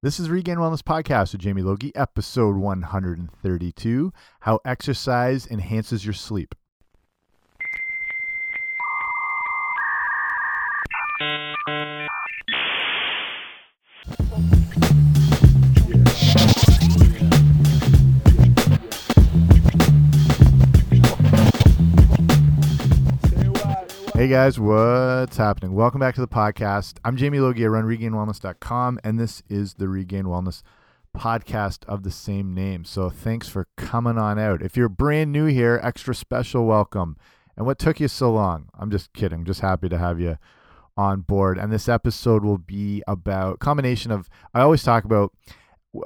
This is Regained Wellness Podcast with Jamie Logie, episode 132 How Exercise Enhances Your Sleep. Hey guys, what's happening? Welcome back to the podcast. I'm Jamie Logie. I run regainedwellness.com, and this is the Regained Wellness podcast of the same name. So thanks for coming on out. If you're brand new here, extra special welcome. And what took you so long? I'm just kidding. I'm just happy to have you on board. And this episode will be about combination of I always talk about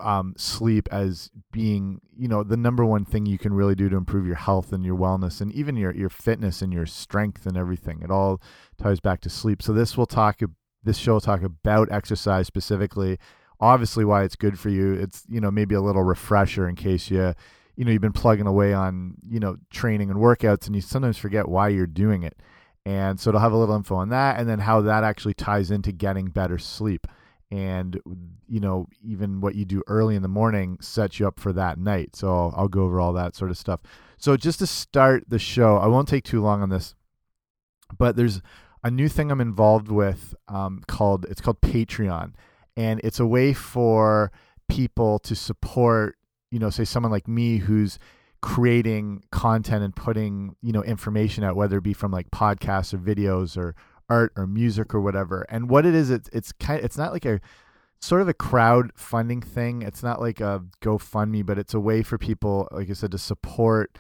um, sleep as being you know the number one thing you can really do to improve your health and your wellness and even your your fitness and your strength and everything. It all ties back to sleep. So this will talk this show will talk about exercise specifically. Obviously why it's good for you. It's you know maybe a little refresher in case you you know you've been plugging away on you know training and workouts and you sometimes forget why you're doing it. And so it'll have a little info on that and then how that actually ties into getting better sleep and you know even what you do early in the morning sets you up for that night. So I'll, I'll, go over all that sort of stuff. So just to start the show i won't take too long on this but there's a new thing i'm involved with um, called it's called patreon. And it's a way for people to support you know say someone like me who's creating content and putting you know information out whether it be from like podcasts or videos or art or music or whatever. And what it is, it's it's kind it's not like a sort of a crowd funding thing. It's not like a GoFundMe, but it's a way for people, like I said, to support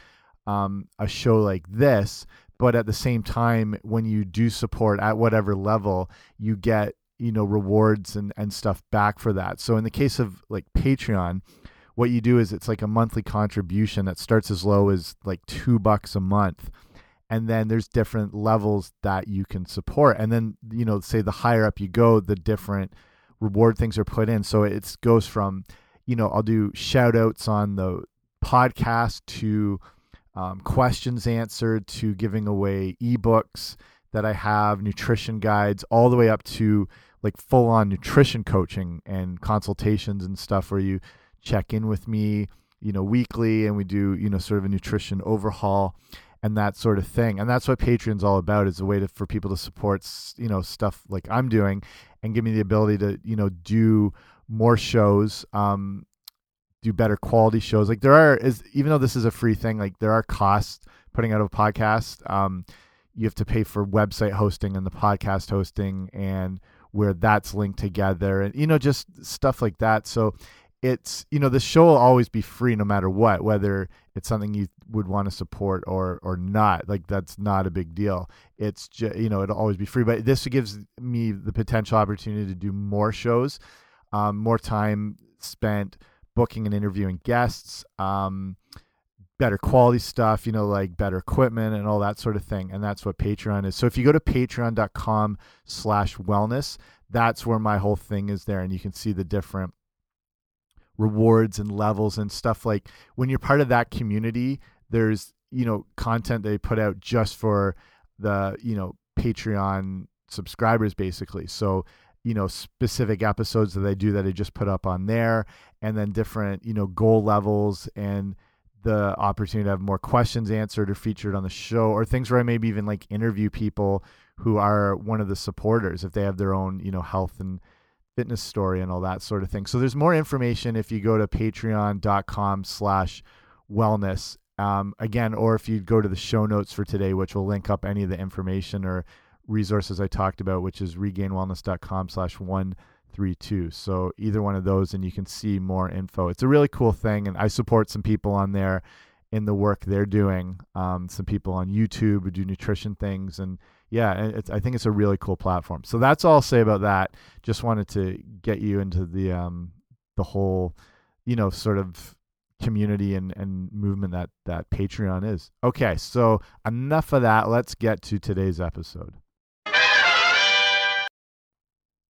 um, a show like this. But at the same time, when you do support at whatever level, you get you know rewards and and stuff back for that. So in the case of like Patreon, what you do is it's like a monthly contribution that starts as low as like two bucks a month and then there's different levels that you can support. And then you know say the higher up you go the different reward things are put in. So it goes from you know i'll do shout outs on the podcast to um, questions answered to giving away ebooks that i have nutrition guides all the way up to like full on nutrition coaching and consultations and stuff where you check in with me you know weekly and we do you know sort of a nutrition overhaul and that sort of thing. And that's what Patreon's all about is a way to, for people to support, you know, stuff like I'm doing and give me the ability to, you know, do more shows, um, do better quality shows. Like there are, is even though this is a free thing, like there are costs putting out a podcast. Um, you have to pay for website hosting and the podcast hosting and where that's linked together and, you know, just stuff like that. So it's you know the show will always be free no matter what whether it's something you would want to support or or not like that's not a big deal. It's just you know it'll always be free but this gives me the potential opportunity to do more shows um, more time spent booking and interviewing guests um, better quality stuff you know like better equipment and all that sort of thing and that's what patreon is. So if you go to patreon.com slash wellness that's where my whole thing is there and you can see the different rewards and levels and stuff like when you're part of that community there's you know content they put out just for the you know patreon subscribers basically. So you know specific episodes that they do that I just put up on there and then different you know goal levels and the opportunity to have more questions answered or featured on the show or things where I maybe even like interview people who are one of the supporters if they have their own you know health and fitness story and all that sort of thing. So there's more information if you go to patreon.com slash wellness. Um, again, or if you go to the show notes for today, which will link up any of the information or resources I talked about, which is regainedwellness.com slash 132. So either one of those, and you can see more info. It's a really cool thing, and I support some people on there in the work they're doing. Um, some people on YouTube who do nutrition things, and yeah, I think it's a really cool platform. So that's all I'll say about that. Just wanted to get you into the um, the whole, you know, sort of community and, and movement that that Patreon is. Okay, so enough of that. Let's get to today's episode.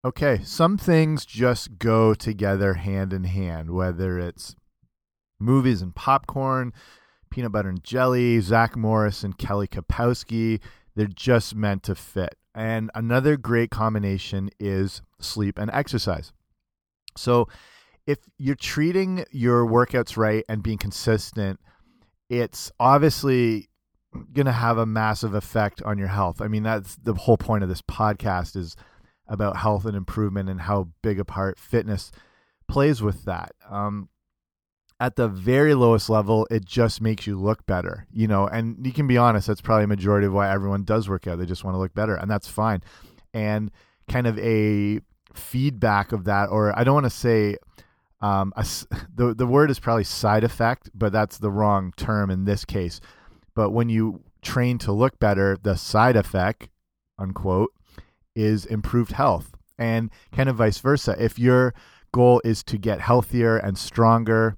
Okay, some things just go together hand in hand, whether it's movies and popcorn, peanut butter and jelly, Zach Morris and Kelly Kapowski they're just meant to fit. And another great combination is sleep and exercise. So if you're treating your workouts right and being consistent, it's obviously going to have a massive effect on your health. I mean, that's the whole point of this podcast is about health and improvement and how big a part fitness plays with that. Um, at the very lowest level, it just makes you look better, you know. And you can be honest, that's probably a majority of why everyone does work out. They just want to look better, and that's fine. And kind of a feedback of that, or I don't want to say um, a, the the word is probably side effect, but that's the wrong term in this case. But when you train to look better, the side effect, unquote, is improved health, and kind of vice versa. If your goal is to get healthier and stronger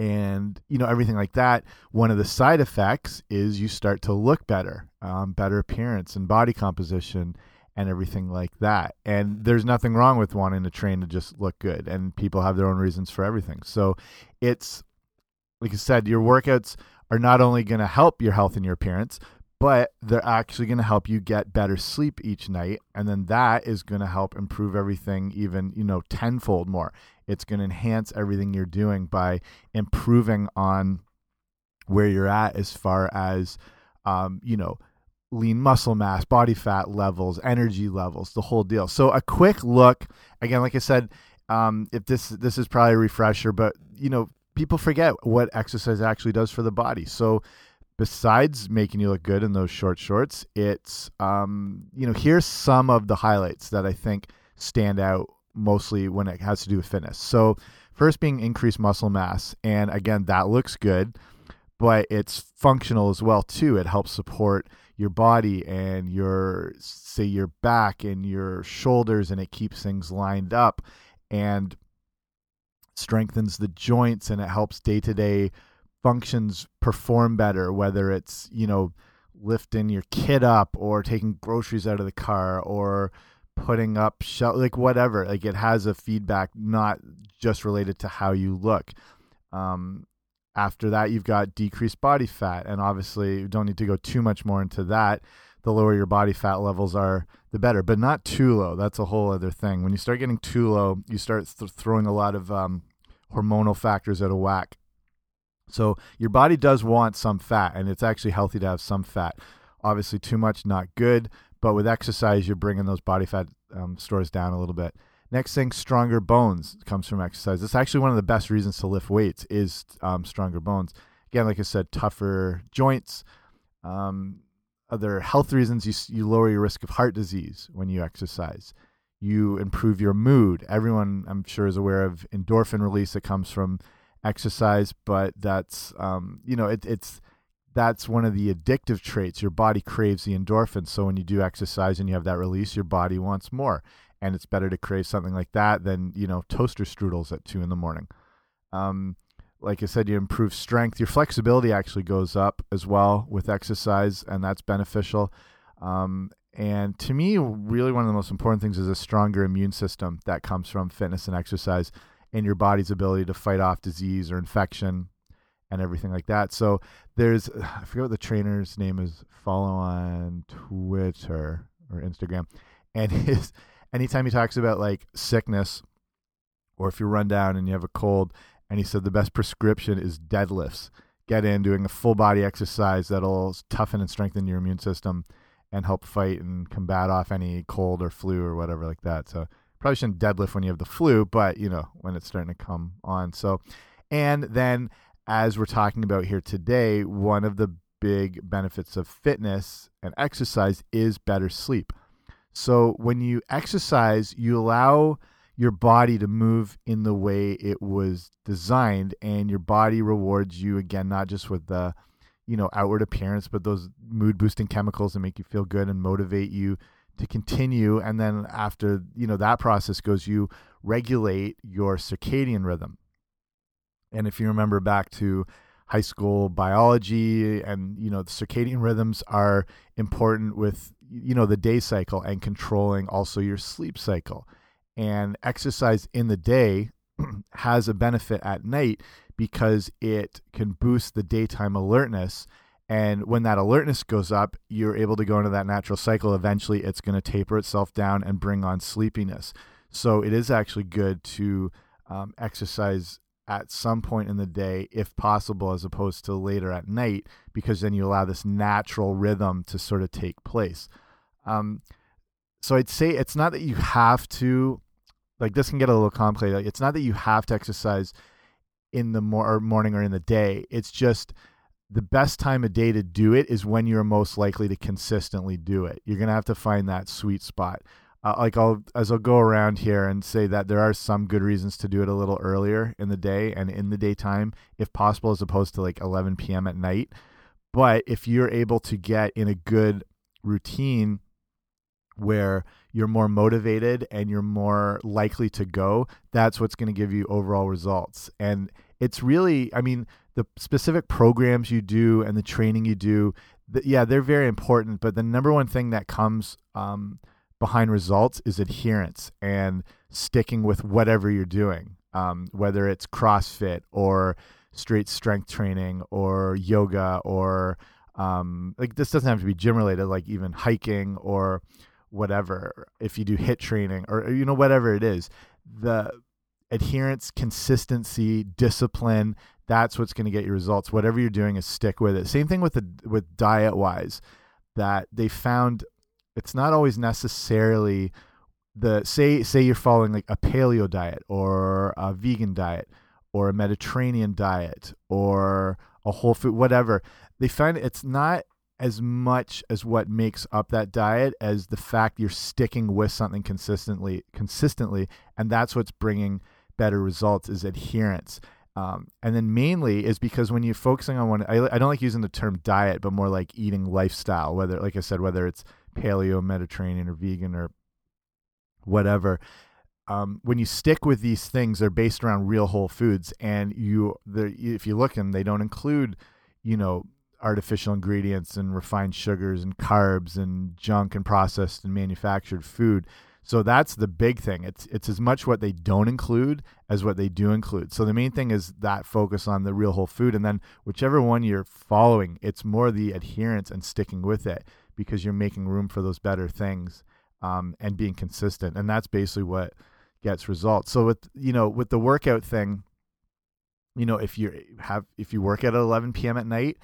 and you know everything like that one of the side effects is you start to look better um, better appearance and body composition and everything like that. And there's nothing wrong with wanting to train to just look good and people have their own reasons for everything. So it's like i said your workouts are not only going to help your health and your appearance but they're actually going to help you get better sleep each night and then that is going to help improve everything even you know tenfold more. It's going to enhance everything you're doing by improving on where you're at as far as um, you know lean muscle mass body fat levels energy levels the whole deal. So a quick look again like i said um, if this this is probably a refresher but you know people forget what exercise actually does for the body. So besides making you look good in those short shorts, it's um, you know here's some of the highlights that I think stand out mostly when it has to do with fitness. So first being increased muscle mass, and again that looks good, but it's functional as well too. It helps support your body and your say your back and your shoulders, and it keeps things lined up and strengthens the joints and it helps day to day functions perform better, whether it's, you know, lifting your kid up or taking groceries out of the car or putting up shelf like whatever like it has a feedback not just related to how you look. Um, after that you've got decreased body fat and obviously you don't need to go too much more into that. The lower your body fat levels are the better but not too low. That's a whole other thing. When you start getting too low you start th throwing a lot of um, hormonal factors out of whack so your body does want some fat, and it's actually healthy to have some fat. Obviously, too much not good, but with exercise, you're bringing those body fat um, stores down a little bit. Next thing, stronger bones comes from exercise. It's actually one of the best reasons to lift weights is um, stronger bones. Again, like I said, tougher joints. Um, other health reasons, you, you lower your risk of heart disease when you exercise. You improve your mood. Everyone, I'm sure, is aware of endorphin release that comes from exercise, but that's um, you know it, it's that's one of the addictive traits. Your body craves the endorphins, so when you do exercise and you have that release, your body wants more, and it's better to crave something like that than you know toaster strudels at two in the morning. Um, like I said, you improve strength. Your flexibility actually goes up as well with exercise, and that's beneficial. Um, and to me, really one of the most important things is a stronger immune system that comes from fitness and exercise in your body's ability to fight off disease or infection and everything like that. So there's I forget what the trainer's name is. Follow on Twitter or Instagram, and his anytime he talks about like sickness or if you run down and you have a cold, and he said the best prescription is deadlifts. Get in doing a full body exercise that'll toughen and strengthen your immune system and help fight and combat off any cold or flu or whatever like that. So probably shouldn't deadlift when you have the flu, but you know, when it's starting to come on. So, and then as we're talking about here today, one of the big benefits of fitness and exercise is better sleep. So, when you exercise, you allow your body to move in the way it was designed, and your body rewards you again, not just with the you know outward appearance, but those mood boosting chemicals that make you feel good and motivate you to continue and then after you know that process goes you regulate your circadian rhythm. And if you remember back to high school biology and you know the circadian rhythms are important with you know the day cycle and controlling also your sleep cycle. And exercise in the day has a benefit at night because it can boost the daytime alertness and when that alertness goes up, you're able to go into that natural cycle. Eventually, it's going to taper itself down and bring on sleepiness. So it is actually good to um, exercise at some point in the day, if possible, as opposed to later at night, because then you allow this natural rhythm to sort of take place. Um, so I'd say it's not that you have to, like this can get a little complicated. It's not that you have to exercise in the mor or morning or in the day. It's just the best time of day to do it is when you're most likely to consistently do it. You're gonna have to find that sweet spot. Uh, like I'll as I'll go around here and say that there are some good reasons to do it a little earlier in the day and in the daytime, if possible, as opposed to like 11 p.m. at night. But if you're able to get in a good routine where you're more motivated and you're more likely to go, that's what's going to give you overall results. And it's really, I mean, the specific programs you do and the training you do, yeah, they're very important. But the number one thing that comes um, behind results is adherence and sticking with whatever you're doing, um, whether it's CrossFit or straight strength training or yoga or um, like this doesn't have to be gym related, like even hiking or whatever. If you do HIIT training or you know whatever it is, the adherence, consistency, discipline, that's what's going to get you results. Whatever you're doing is stick with it. Same thing with the with diet wise that they found it's not always necessarily the say say you're following like a paleo diet or a vegan diet or a Mediterranean diet or a whole food whatever. They find it's not as much as what makes up that diet as the fact you're sticking with something consistently consistently and that's what's bringing better results is adherence um, and then mainly is because when you're focusing on one I, I don't like using the term diet but more like eating lifestyle whether like i said whether it's paleo mediterranean or vegan or whatever um, when you stick with these things they're based around real whole foods and you if you look them they don't include you know artificial ingredients and refined sugars and carbs and junk and processed and manufactured food. So that's the big thing. It's it's as much what they don't include as what they do include. So the main thing is that focus on the real whole food and then whichever one you're following, it's more the adherence and sticking with it because you're making room for those better things um, and being consistent. And that's basically what gets results. So with you know, with the workout thing, you know, if you have if you work at 11 p.m. at night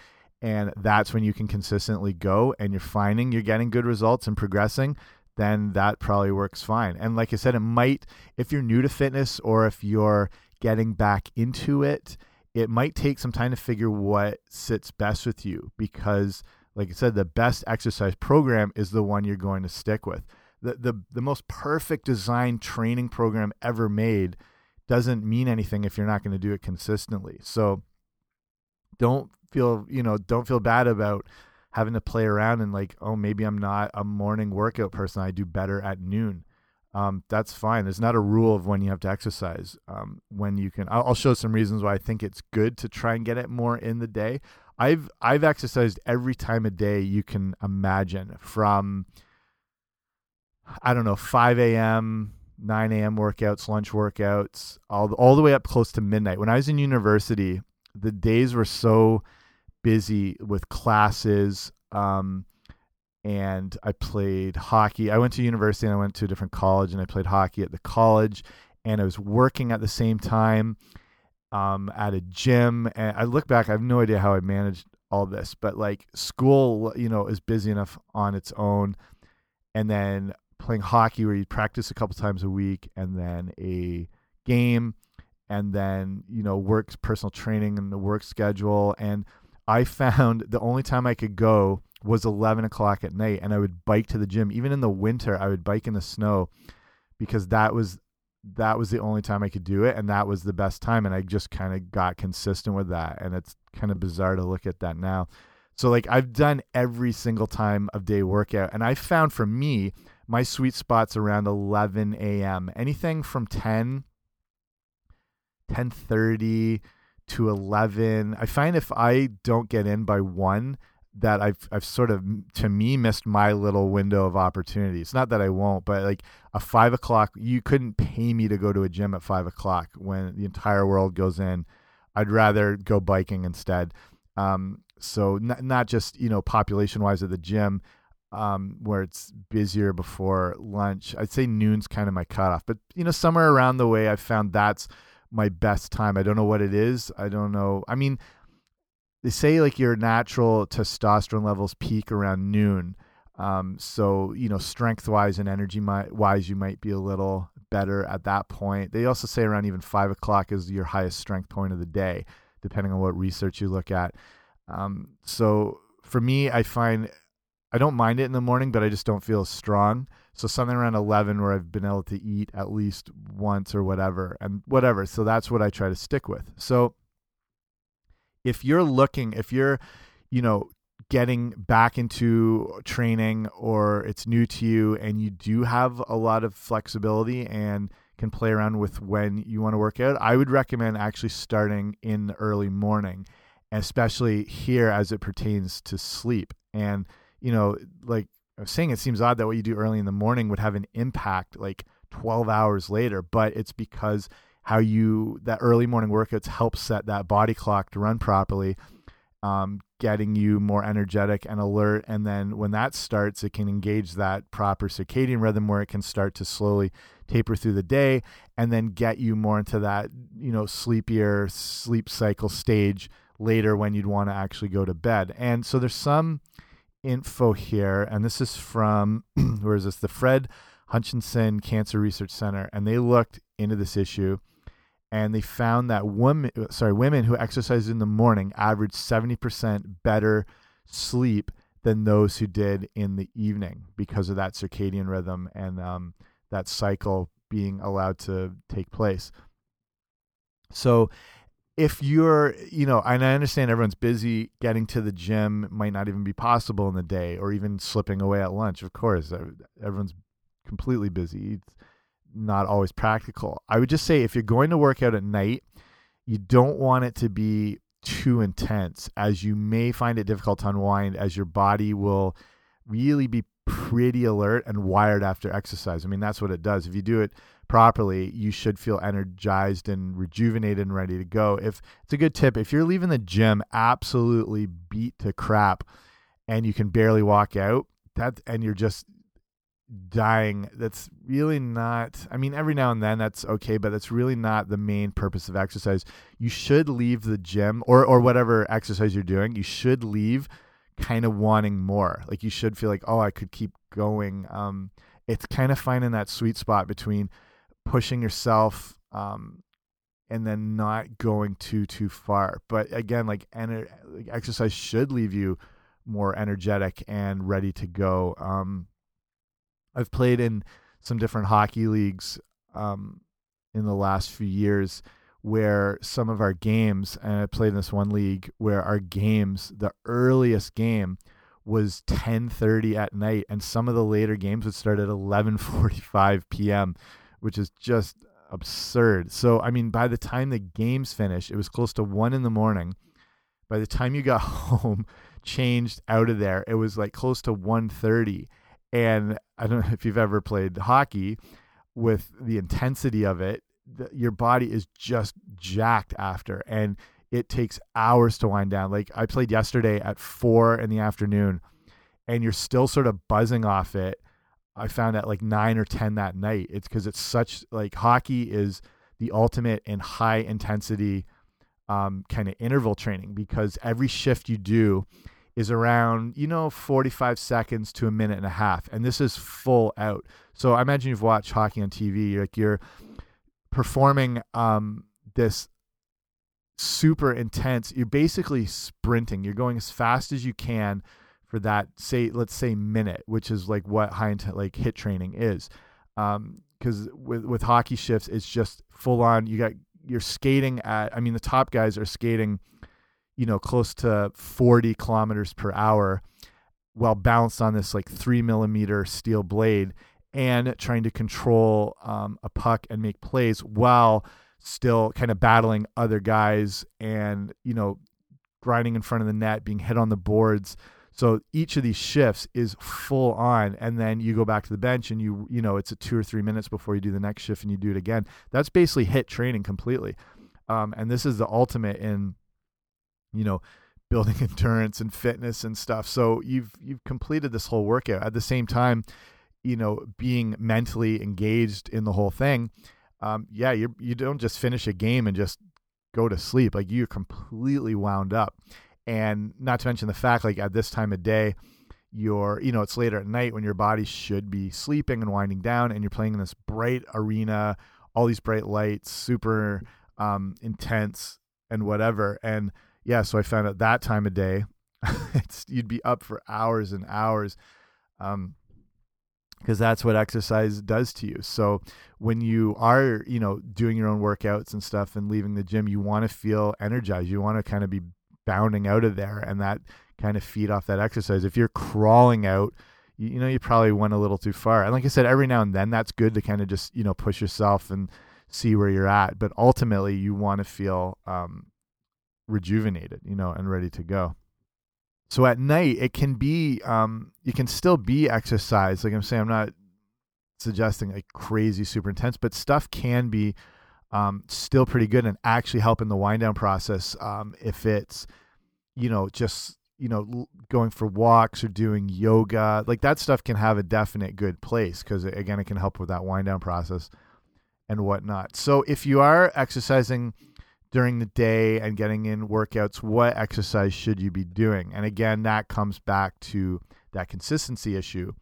and that's when you can consistently go and you're finding you're getting good results and progressing then that probably works fine. And like i said it might if you're new to fitness or if you're getting back into it it might take some time to figure what sits best with you because like i said the best exercise program is the one you're going to stick with. The the, the most perfect design training program ever made doesn't mean anything if you're not going to do it consistently. So don't feel you know don't feel bad about having to play around and like oh maybe i'm not a morning workout person. I do better at noon. Um, that's fine. There's not a rule of when you have to exercise um, when you can I'll, I'll show some reasons why i think it's good to try and get it more in the day. I've i've exercised every time of day you can imagine from i don't know 5 a.m 9 a.m workouts lunch workouts all, all the way up close to midnight. When i was in university the days were so busy with classes um, and I played hockey. I went to university and I went to a different college and I played hockey at the college and I was working at the same time um, at a gym. And I look back, I have no idea how I managed all this, but like school, you know, is busy enough on its own. And then playing hockey where you practice a couple times a week and then a game and then you know work personal training and the work schedule and i found the only time i could go was 11 o'clock at night and i would bike to the gym. Even in the winter i would bike in the snow because that was that was the only time i could do it and that was the best time and i just kind of got consistent with that and it's kind of bizarre to look at that now. So like i've done every single time of day workout and i found for me my sweet spot's around 11 a.m anything from 10 10:30 to 11. I find if I don't get in by 1 that I've I've sort of to me missed my little window of opportunity. It's not that I won't, but like a five o'clock, you couldn't pay me to go to a gym at five o'clock when the entire world goes in. I'd rather go biking instead. Um, so not not just you know population wise at the gym. um, where it's busier before lunch. I'd say noon's kind of my cutoff, but you know, somewhere around the way, I've found that's my best time. I don't know what it is. I don't know. I mean, they say like your natural testosterone levels peak around noon. Um, so you know, strength wise and energy wise, you might be a little better at that point. They also say around even five o'clock is your highest strength point of the day, depending on what research you look at. Um, so for me, I find I don't mind it in the morning, but I just don't feel strong. So something around 11 where I've been able to eat at least once or whatever and whatever. So that's what I try to stick with. So if you're looking, if you're, you know, getting back into training or it's new to you and you do have a lot of flexibility and can play around with when you want to work out, I would recommend actually starting in the early morning, especially here as it pertains to sleep. And, you know, like I was saying, it seems odd that what you do early in the morning would have an impact like 12 hours later, but it's because how you, that early morning workouts help set that body clock to run properly um, getting you more energetic and alert. And then when that starts, it can engage that proper circadian rhythm where it can start to slowly taper through the day and then get you more into that, you know, sleepier sleep cycle stage later when you'd want to actually go to bed. And so there's some info here, and this is from, where is this? The Fred Hutchinson Cancer Research Center, and they looked into this issue and they found that women sorry women who exercise in the morning average 70% better sleep than those who did in the evening because of that circadian rhythm and um, that cycle being allowed to take place so if you're you know and i understand everyone's busy getting to the gym might not even be possible in the day or even slipping away at lunch of course uh, everyone's completely busy it's, not always practical. I would just say if you're going to work out at night, you don't want it to be too intense as you may find it difficult to unwind as your body will really be pretty alert and wired after exercise. I mean, that's what it does. If you do it properly, you should feel energized and rejuvenated and ready to go. If it's a good tip, if you're leaving the gym absolutely beat to crap and you can barely walk out, that and you're just dying that's really not i mean every now and then that's okay but that's really not the main purpose of exercise you should leave the gym or or whatever exercise you're doing you should leave kind of wanting more. Like you should feel like oh i could keep going. Um it's kind of finding that sweet spot between pushing yourself um and then not going too too far. But again like, ener like exercise should leave you more energetic and ready to go. Um I've played in some different hockey leagues um, in the last few years where some of our games, and I played in this one league where our games, the earliest game was 10:30 at night, and some of the later games would start at 11:45 p.m., which is just absurd. So, I mean, by the time the games finished, it was close to one in the morning. By the time you got home, changed out of there, it was like close to 1:30 and I don't know if you've ever played hockey with the intensity of it, the, your body is just jacked after. And it takes hours to wind down. Like I played yesterday at four in the afternoon, and you're still sort of buzzing off it. I found at like nine or 10 that night. It's because it's such like hockey is the ultimate in high intensity um, kind of interval training because every shift you do is around, you know, 45 seconds to a minute and a half. And this is full out. So I imagine you've watched hockey on TV. Like you're performing um, this super intense, you're basically sprinting. You're going as fast as you can for that, say, let's say minute, which is like what high intent, like HIIT training is. Um, because with with hockey shifts, it's just full on. You got you're skating at. I mean, the top guys are skating you know, close to 40 kilometers per hour while balanced on this like three millimeter steel blade and trying to control um, a puck and make plays while still kind of battling other guys and, you know, grinding in front of the net, being hit on the boards. So each of these shifts is full on, and then you go back to the bench and you you know it's a two or three minutes before you do the next shift and you do it again. That's basically HIIT training completely, um, and this is the ultimate in you know, building endurance and fitness and stuff. So you've you've completed this whole workout at the same time, you know, being mentally engaged in the whole thing. Um, yeah, you you don't just finish a game and just go to sleep. Like you're completely wound up, and not to mention the fact, like at this time of day, you're you know it's later at night when your body should be sleeping and winding down, and you're playing in this bright arena, all these bright lights, super um, intense and whatever, and yeah, so I found at that time of day, it's you'd be up for hours and hours, um, because that's what exercise does to you. So when you are, you know, doing your own workouts and stuff and leaving the gym, you want to feel energized. You want to kind of be bounding out of there, and that kind of feed off that exercise. If you're crawling out, you, you know, you probably went a little too far. And like I said, every now and then that's good to kind of just, you know, push yourself and see where you're at. But ultimately, you want to feel um, rejuvenated, you know, and ready to go. So at night, it can be, um, you can still be exercise. Like I'm saying, I'm not suggesting like crazy, super intense, but stuff can be um, still pretty good and actually help in the wind down process. Um, if it's, you know, just, you know, going for walks or doing yoga, like that stuff can have a definite good place because again, it can help with that wind down process and whatnot. So if you are exercising, during the day and getting in workouts, what exercise should you be doing? And again, that comes back to that consistency issue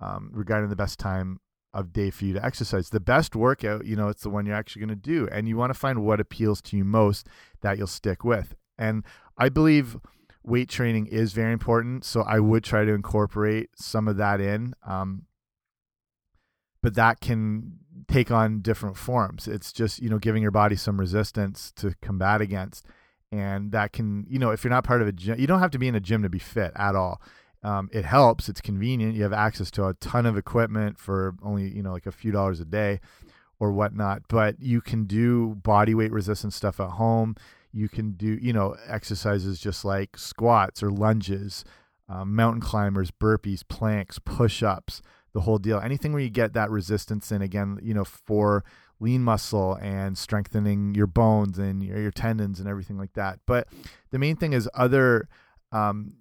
um, regarding the best time of day for you to exercise. The best workout, you know, it's the one you're actually going to do. And you want to find what appeals to you most that you'll stick with. And I believe weight training is very important. So I would try to incorporate some of that in. Um, but that can take on different forms. It's just, you know, giving your body some resistance to combat against. And that can, you know, if you're not part of a gym, you don't have to be in a gym to be fit at all. Um, it helps. It's convenient. You have access to a ton of equipment for only, you know, like a few dollars a day or whatnot. But you can do body weight resistance stuff at home. You can do, you know, exercises just like squats or lunges, um, mountain climbers, burpees, planks, push ups the whole deal. Anything where you get that resistance in again, you know, for lean muscle and strengthening your bones and your, your tendons and everything like that. But the main thing is other, um,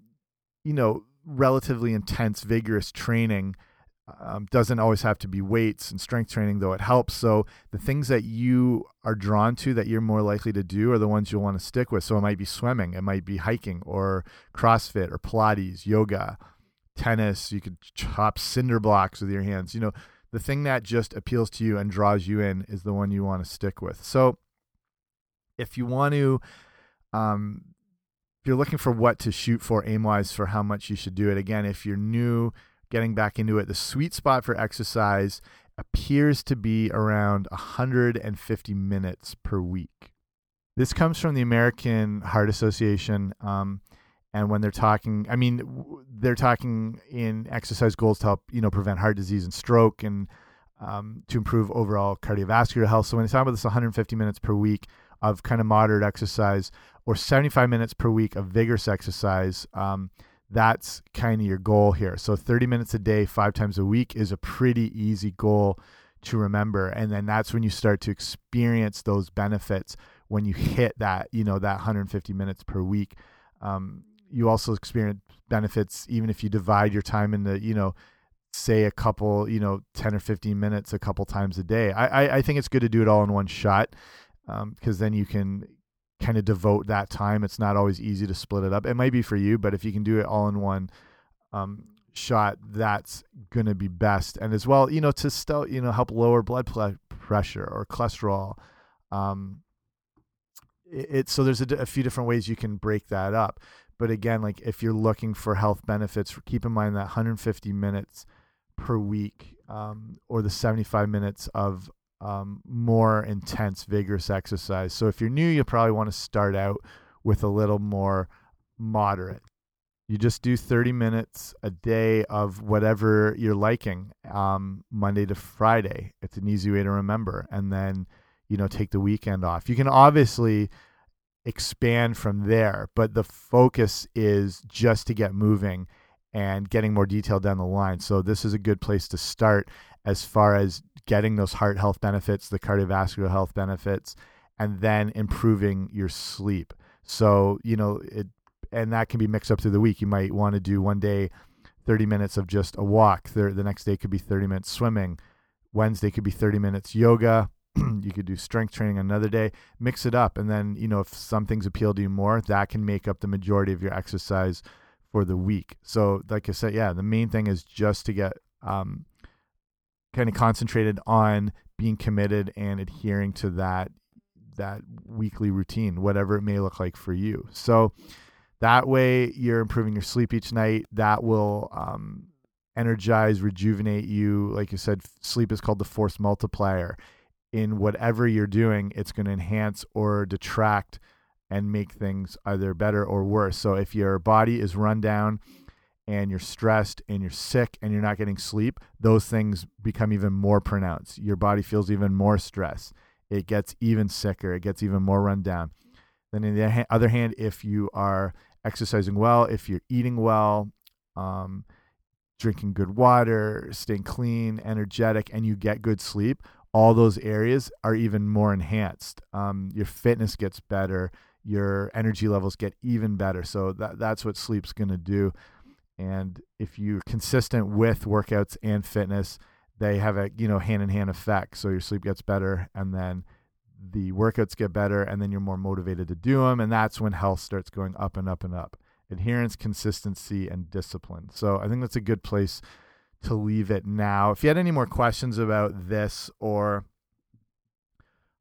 you know, relatively intense, vigorous training. Um, doesn't always have to be weights and strength training, though it helps. So the things that you are drawn to that you're more likely to do are the ones you'll want to stick with. So it might be swimming, it might be hiking, or CrossFit, or Pilates, yoga tennis, you could chop cinder blocks with your hands. You know, the thing that just appeals to you and draws you in is the one you want to stick with. So if you want to, um, if you're looking for what to shoot for aim wise for how much you should do it, again, if you're new, getting back into it, the sweet spot for exercise appears to be around 150 minutes per week. This comes from the American Heart Association. Um, and when they're talking i mean they're talking in exercise goals to help you know prevent heart disease and stroke and um, to improve overall cardiovascular health. So when they talk about this 150 minutes per week of kind of moderate exercise or 75 minutes per week of vigorous exercise um, that's kind of your goal here. So 30 minutes a day five times a week is a pretty easy goal to remember. And then that's when you start to experience those benefits when you hit that you know that 150 minutes per week. Um, you also experience benefits even if you divide your time into you know say a couple you know 10 or 15 minutes a couple times a day. I i, I think it's good to do it all in one shot because um, then you can kind of devote that time. It's not always easy to split it up. It might be for you but if you can do it all in one um, shot that's going to be best. And as well you know to still you know help lower blood pressure or cholesterol um, it, it so there's a, a few different ways you can break that up but again, like if you're looking for health benefits, keep in mind that 150 minutes per week um, or the 75 minutes of um, more intense, vigorous exercise. So if you're new, you probably want to start out with a little more moderate. You just do 30 minutes a day of whatever you're liking, um, Monday to Friday. It's an easy way to remember. And then, you know, take the weekend off. You can obviously expand from there. But the focus is just to get moving and getting more detail down the line. So this is a good place to start as far as getting those heart health benefits, the cardiovascular health benefits, and then improving your sleep. So, you know, it and that can be mixed up through the week. You might want to do one day 30 minutes of just a walk. The, the next day could be 30 minutes swimming. Wednesday could be 30 minutes yoga. you could do strength training another day. Mix it up. And then, you know, if some things appeal to you more, that can make up the majority of your exercise for the week. So, like I said, yeah, the main thing is just to get um, kind of concentrated on being committed and adhering to that that weekly routine, whatever it may look like for you. So, that way, you're improving your sleep each night. That will um, energize, rejuvenate you. Like you said, sleep is called the force multiplier. In whatever you're doing, it's going to enhance or detract and make things either better or worse. So if your body is run down and you're stressed and you're sick and you're not getting sleep, those things become even more pronounced. Your body feels even more stress. It gets even sicker. It gets even more run down. Then, on the other hand, if you are exercising well, if you're eating well, um, drinking good water, staying clean, energetic, and you get good sleep, all those areas are even more enhanced. Um, your fitness gets better, your energy levels get even better. So that that's what sleep's going to do. And if you're consistent with workouts and fitness, they have a you know hand in hand effect. So your sleep gets better, and then the workouts get better, and then you're more motivated to do them, and that's when health starts going up and up and up. Adherence, consistency, and discipline. So I think that's a good place to leave it now. If you had any more questions about this or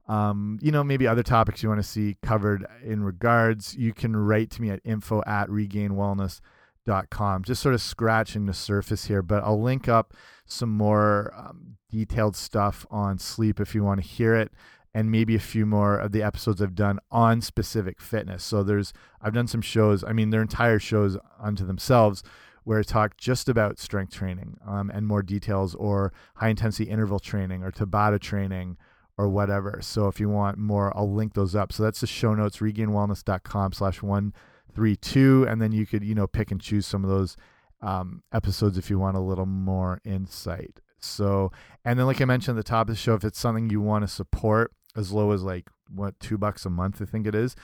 um, you know, maybe other topics you want to see covered in regards, you can write to me at info at regainedwellness.com. Just sort of scratching the surface here, but I'll link up some more um, detailed stuff on sleep if you want to hear it and maybe a few more of the episodes I've done on specific fitness. So there's I've done some shows, I mean they're entire shows unto themselves where I talk just about strength training um, and more details or high intensity interval training or Tabata training or whatever. So if you want more, I'll link those up. So that's the show notes, regainedwellness.com slash 132. And then you could, you know, pick and choose some of those um, episodes if you want a little more insight. So, and then like I mentioned at the top of the show, if it's something you want to support as low as like what, two bucks a month, I think it is,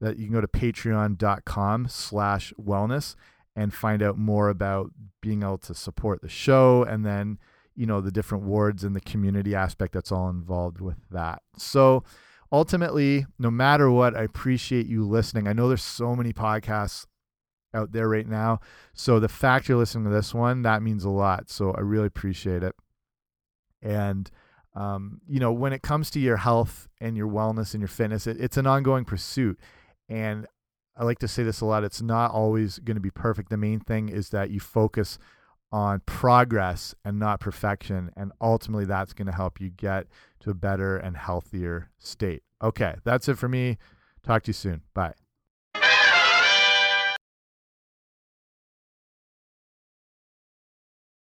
that you can go to patreon.com slash wellness and find out more about being able to support the show and then you know the different wards and the community aspect that's all involved with that. So ultimately no matter what i appreciate you listening. I know there's so many podcasts out there right now. So the fact you're listening to this one that means a lot. So i really appreciate it. And um, you know when it comes to your health and your wellness and your fitness it, it's an ongoing pursuit. And I like to say this a lot. It's not always going to be perfect. The main thing is that you focus on progress and not perfection. And ultimately, that's going to help you get to a better and healthier state. Okay, that's it for me. Talk to you soon. Bye.